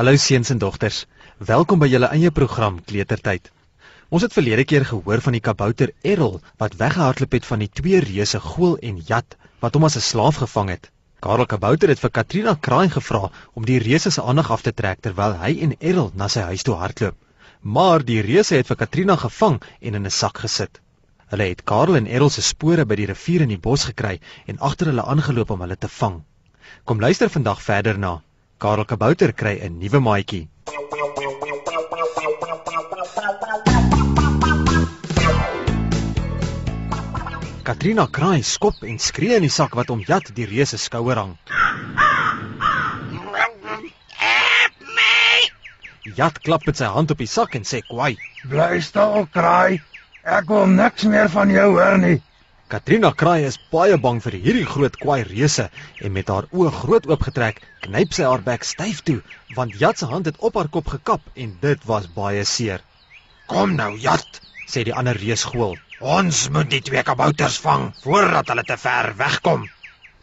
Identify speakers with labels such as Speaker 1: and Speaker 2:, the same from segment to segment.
Speaker 1: Hallo seuns en dogters. Welkom by julle eie program Kletertyd. Ons het verlede keer gehoor van die kabouter Errol wat weggehardloop het van die twee reuse Goel en Jat wat hom as 'n slaaf gevang het. Karel Kabouter het vir Katrina Kraai gevra om die reuse se aandag af te trek terwyl hy en Errol na sy huis toe hardloop. Maar die reuse het vir Katrina gevang en in 'n sak gesit. Hulle het Karel en Errol se spore by die rivier in die bos gekry en agter hulle aangeloop om hulle te vang. Kom luister vandag verder na Karel Kabouter kry 'n nuwe maatjie. Katrina kraai skop en skree in die sak wat om Jat die reus se skouer hang. Jat klap met sy hand op die sak en sê kwai.
Speaker 2: Bly stil, kraai. Ek wil niks meer van jou hoor nie.
Speaker 1: Katrina kraai is baie bang vir hierdie groot kwai reuse en met haar oë groot oopgetrek, knyp sy haar bek styf toe, want Jat se hand het op haar kop gekap en dit was baie seer.
Speaker 3: Kom nou, Jat,
Speaker 1: sê die ander reus goel.
Speaker 3: Ons moet die twee kabouters vang voordat hulle te ver wegkom.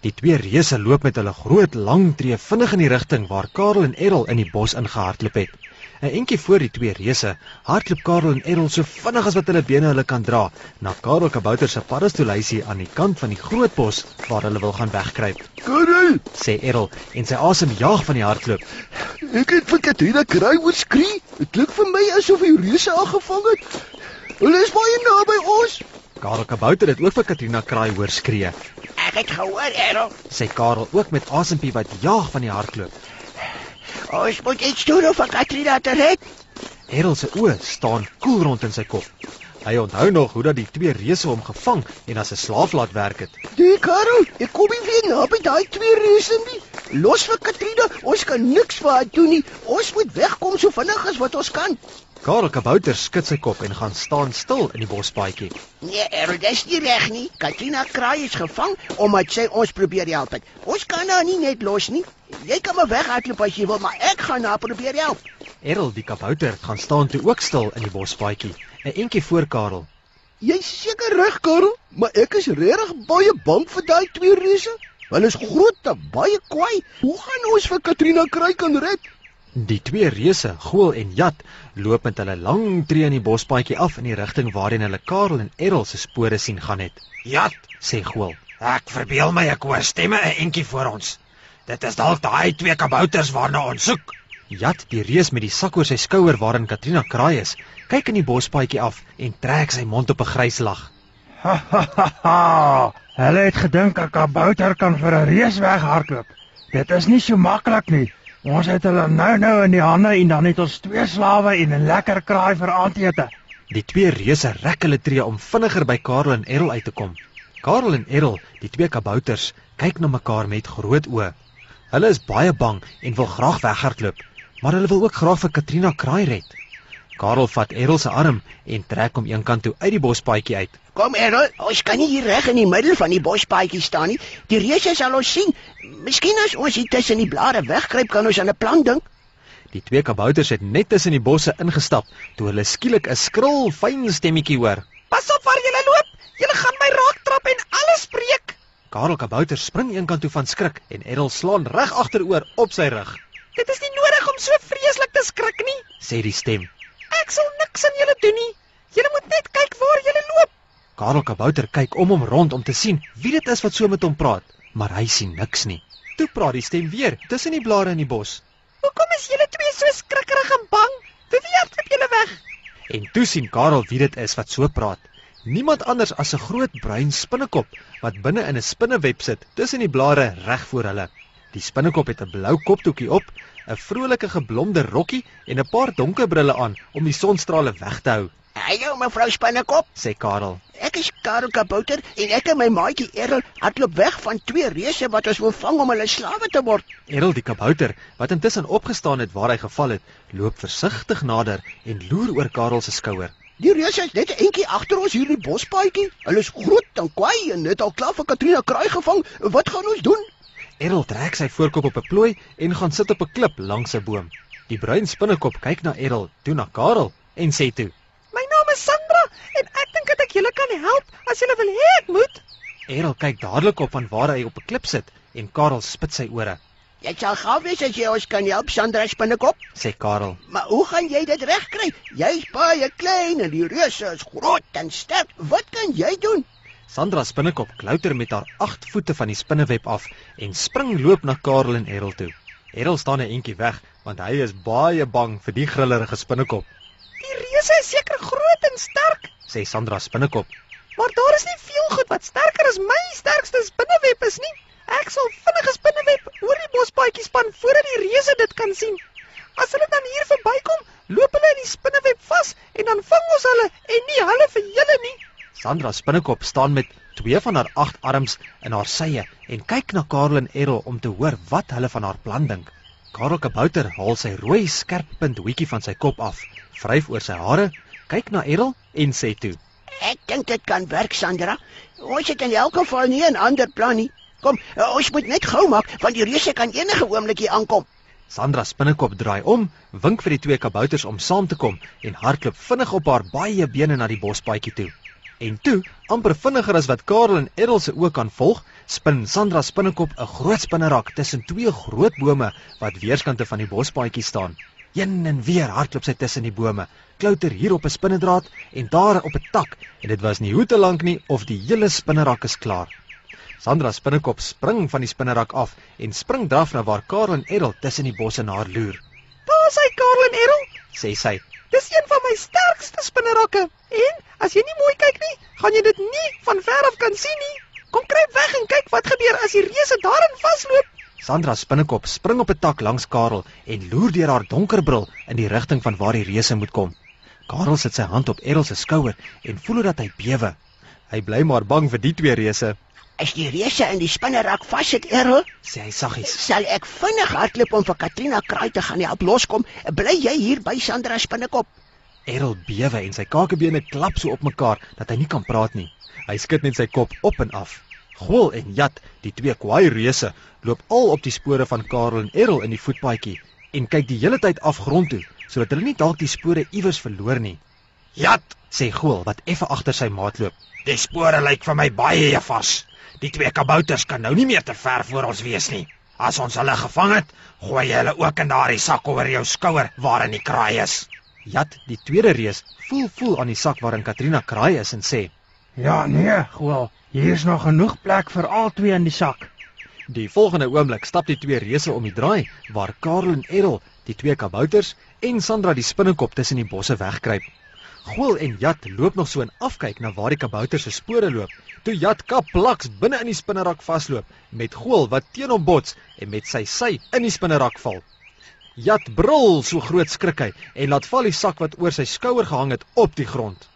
Speaker 1: Die twee reuse loop met hulle groot lang tree vinnig in die rigting waar Karel en Errol in die bos ingehardloop het. 'n Entjie voor die twee reuse hardloop Karel en Errol so vinnig as wat hulle bene hulle kan dra na Karel Kabouter se paddestoelhuisie aan die kant van die groot bos waar hulle wil gaan wegkruip.
Speaker 2: Karel,
Speaker 1: sê Errol en sy asem jaag van die hardloop.
Speaker 2: Ek het vir Katrina kraai oor skree. Dit klink vir my asof die reuse haar gevang het. Hulle is baie naby ons.
Speaker 1: Karel Kabouter het ook vir Katrina kraai hoor skree.
Speaker 3: Ek het gehoor, Errol,
Speaker 1: sê Karel ook met asempie wat jaag van die hardloop.
Speaker 3: Ons moet iets doen om vir Katrina te red.
Speaker 1: Errol se oë staan koel rond in sy kop. Hy onthou nog hoe dat die twee reuse hom gevang en as 'n slaaf laat werk het.
Speaker 2: Die Karel, ek kom nie weer naby daai twee reuse nie. Los vir Katrina, ons kan niks vir haar doen nie. Ons moet wegkom so vinnig as wat ons kan.
Speaker 1: Karel Kabouter skud sy kop en gaan staan stil in die bospaadjie.
Speaker 3: Nee, Errol, dis nie reg nie. Katrina Kraai is gevang omdat sy ons probeer help het. Ons kan haar nie net los nie. Jy kan maar weghardloop as jy wil, maar ek gaan haar probeer help.
Speaker 1: Errol die kabouter gaan staan toe ook stil in die bospaadjie, 'n entjie voor Karel.
Speaker 2: Jy's seker reg, Karel, maar ek is regtig baie bang vir daai twee reuse. Hulle is groot en baie kwaai. Hoe gaan ons vir Katrina Kraai kan red?
Speaker 1: Die twee reuse, Goel en Jat, loop met hulle lang tree in die bospaadjie af in die rigting waarheen hulle Karel en Errol se spore sien gaan het.
Speaker 3: Jat,
Speaker 1: sê Goel.
Speaker 3: Ek verbeel my ek hoor stemme 'n entjie voor ons. Dit is dalk daai twee kabouters waarna ons soek.
Speaker 1: Jat, die reus met die sak oor sy skouer waarin Katrina kraai is, kyk in die bospaadjie af en trek sy mond op 'n grys lag.
Speaker 2: Ha ha ha ha. Hulle het gedink 'n kabouter kan vir 'n reus weghardloop. Dit is nie so maklik nie. Ons het hulle nou nou in die hande en dan het ons twee slawe en 'n lekker kraai vir aandete.
Speaker 1: Die twee reuse rek hulle tree om vinniger by Karel en Errol uit te kom. Karel en Errol, die twee kabouters, kyk na mekaar met groot oë. Hulle is baie bang en wil graag weghardloop, maar hulle wil ook graag vir Katrina kraai red. Karel vat Errol se arm en trek hom eenkant toe uit die bospaadjie uit.
Speaker 3: Kom Errol, ons kan nie hier reg in die middel van die bospaadjie staan nie. Die reuse sal ons sien. Miskien as ons hier tussen die blare wegkruip, kan ons aan 'n plan dink.
Speaker 1: Die twee kabouters het net tussen die bosse ingestap toe hulle skielik 'n skril, fyn stemmetjie hoor.
Speaker 3: Pas op waar jy loop. Jy gaan
Speaker 1: Karel Kabouter spring eenkant toe van skrik en Errol slaan reg agteroor op sy rug.
Speaker 3: Dit is nie nodig om so vreeslik te skrik nie,
Speaker 1: sê die stem.
Speaker 3: Ek sal niks aan julle doen nie. Julle moet net kyk waar julle loop.
Speaker 1: Karel Kabouter kyk om hom rond om te sien wie dit is wat so met hom praat, maar hy sien niks nie. Toe praat die stem weer tussen die blare in die bos.
Speaker 3: Hoekom is julle twee so skrikkerig en bang? Wie hardloop julle weg?
Speaker 1: En toe sien Karel wie dit is wat so praat. Niemand anders as 'n groot bruin spinnekop wat binne in 'n spinneweb sit tussen die blare reg voor hulle. Die spinnekop het 'n blou kopdoekie op, 'n vrolike geblomde rokkie en 'n paar donker brille aan om die sonstrale weg te hou.
Speaker 3: "Hallo mevrou Spinnekop,"
Speaker 1: sê Karel.
Speaker 3: "Ek is Karel Kabouter en ek en my maatjie Errol hardloop weg van twee reuse wat ons wil vang om hulle slawe te word."
Speaker 1: Errol die kabouter, wat intussen opgestaan het waar hy geval het, loop versigtig nader en loer oor Karel se skouer.
Speaker 2: Die reuse is net 'n entjie agter ons hier in die bospaadjie. Hulle is groot en kwaai en het al klaar vir Katrina kraai gevang. Wat gaan ons doen?
Speaker 1: Errol trek sy voorkop op 'n plooi en gaan sit op 'n klip langs 'n boom. Die bruin spinnekop kyk na Errol, toe na Karel en sê toe:
Speaker 3: "My naam is Sandra en ek dink dat ek julle kan help as julle wil hê ek moet."
Speaker 1: Errol kyk dadelik op van waar hy op 'n klip sit en Karel spit sy ore.
Speaker 3: Jy sal gou wees as jy ons kan help, Sandra Spinnekop.
Speaker 1: sê Karel.
Speaker 3: Maar hoe gaan jy dit regkry? Jy's baie klein en die reuse is groot en sterk. Wat kan jy doen?
Speaker 1: Sandra Spinnekop klouter met haar 8 voete van die spinneweb af en spring loop na Karel en Errol toe. Errol staan 'n entjie weg want hy is baie bang vir die grillerige spinnekop,
Speaker 4: Die reuse is seker groot en sterk,
Speaker 1: sê Sandra Spinnekop.
Speaker 4: maar daar is nie veel goed wat sterker as my sterkste spinneweb is nie. Ek sal vinnige spinneweb oor die bospaadjie span voordat die reuse dit kan sien. As hulle dan hier verbykom, loop hulle in die spinneweb vas en dan vang ons hulle en nie hulle vir julle nie.
Speaker 1: Sandra Spinnekop staan met twee van haar 8 arms in haar sye en kyk na Karel en Errol om te hoor wat hulle van haar plan dink. Karel Kabouter haal sy rooi skerppunt hoedjie van sy kop af, vryf oor sy hare, kyk na Errol en sê toe:
Speaker 3: Ek dink dit kan werk, Sandra. Ons het in elk geval nie 'n ander plan nie. Kom, uh, ons moet net gou maak want die reuse kan enige oomblik hier aankom.
Speaker 1: Sandra Spinnekop draai om, wink vir die twee kabouters om saam te kom en hardloop vinnig op haar baie bene na die bospaadjie toe. En toe, amper vinniger as wat Karel en Errol se oë kan volg, spin Sandra Spinnekop 'n groot spinnerak tussen twee groot bome wat weerskante van die bospaadjie staan. Heen en weer hardloop sy tussen die bome, klouter hier op 'n spinnedraad en daar op 'n tak en dit was nie hoe te lank nie of die hele spinnerak is klaar. Sandra Spinnekop spring van die spinnerak af en spring draf na waar Karel en Errol tussen die bosse na haar loer.
Speaker 4: Daar is hy Karel en Errol.
Speaker 1: Sê sy:
Speaker 4: Dis een van my sterkste spinnerakke. En as jy nie mooi kyk nie, gaan jy dit nie van ver af kan sien nie. Kom kruip weg en kyk wat gebeur as die reuse daarin vasloop.
Speaker 1: Sandra Spinnekop spring op 'n tak langs Karel en loer deur haar donker bril in die rigting van waar die reuse moet kom. Karel sit sy hand op Errol se skouer en voel hoe dat hy bewe. Hy bly maar bang vir die twee reuse,
Speaker 3: As die reuse in die spinnerak vassit, Errol,
Speaker 1: sê hy saggies.
Speaker 3: sal ek vinnig hardloop om vir Katrina Kraai te gaan help loskom. Bly jy hier by Sandra Spinnekop?
Speaker 1: Errol bewe en sy kakebene klap so op mekaar dat hy nie kan praat nie. Hy skud net sy kop op en af. Goel en Jat, die twee kwaai reuse, loop al op die spore van Karel en Errol in die voetpaadjie en kyk die hele tyd afgrond toe sodat hulle nie dalk die spore iewers verloor nie. Jat, sê Goel wat effe agter sy maat loop.
Speaker 5: Die spore lyk vir my baie vas. Die twee kabouters kan nou nie meer te ver voor ons wees nie. As ons hulle gevang het, gooi jy hulle ook in daardie sak oor jou skouer waarin die kraai is.
Speaker 1: Jat, die tweede reus, voel voel aan die sak waarin Katrina kraai is en sê:
Speaker 2: Ja, nee, goeie. Hier is nog genoeg plek vir al twee in die sak.
Speaker 1: Die volgende oomblik stap die twee reuse om die draai waar Karel en Errol, die twee kabouters en Sandra die spinnekop tussen die bosse wegkruip. Goel en Jat loop nog so en afkyk na waar die kabouters se spore loop. Toe Jat kaplaks binne in die spinnerak vasloop met Goel wat teen hom bots en met sy sy in die spinnerak val. Jat brul so groot skrik hy en laat val die sak wat oor sy skouer gehang het op die grond.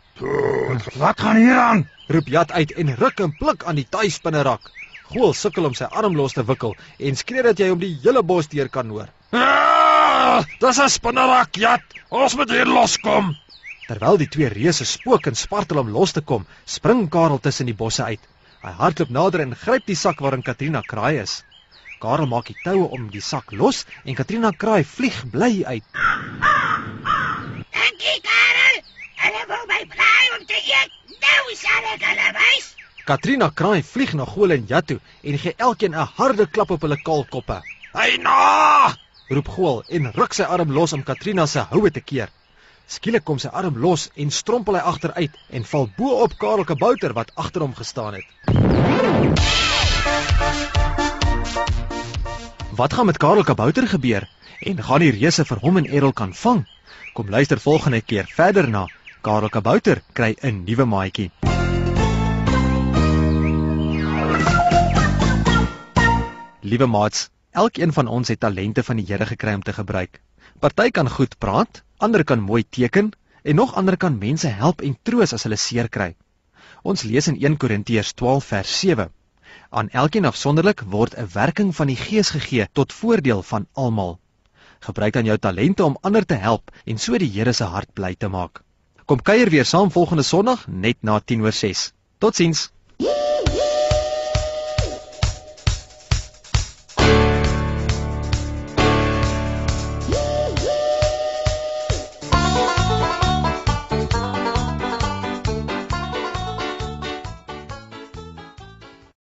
Speaker 2: Wat gaan hier aan?
Speaker 1: Roep Jat uit en ruk en pluk aan die taai spinnerak. Goel sukkel om sy arm los te wikkel en skree dat jy hom die hele bos deur kan hoor.
Speaker 5: Ah, dis 'n spinnerak, Jat. Ons moet hier loskom.
Speaker 1: Terwyl die twee reuse spook en spartel om los te kom, spring Karel tussen die bosse uit. Hy hardloop nader en gryp die sak waarin Katrina kraai is. Karel maak die toue om die sak los en Katrina kraai vlieg bly uit.
Speaker 6: Dankie, Karel. Hulle wou my braai om te eet. Nou sal ek hulle wys.
Speaker 1: Katrina kraai vlieg na Goel en Jatto en gee elkeen 'n harde klap op hulle kaalkoppe.
Speaker 5: Hy na!
Speaker 1: Roep Goel en ruk sy arm los om Katrina se houe te keer. Skielik kom sy arm los en strompel hy agteruit en val bo op Karel Kabouter wat agter hom gestaan het. Wat gaan met Karel Kabouter gebeur en gaan die reuse vir hom en Errol kan vang? Kom luister volgende keer verder na Karel Kabouter kry 'n nuwe maatjie. Liewe maats, elkeen van ons het talente van die Here gekry om te gebruik. Party kan goed praat, ander kan mooi teken en nog ander kan mense help en troos as hulle seer kry. Ons lees in 1 Korintiërs 12 vers 7. Aan elkeen afsonderlik word 'n werking van die Gees gegee tot voordeel van almal. Gebruik dan jou talente om ander te help en so die Here se hart bly te maak. Kom kuier weer saam volgende Sondag net na 10:06. Totsiens.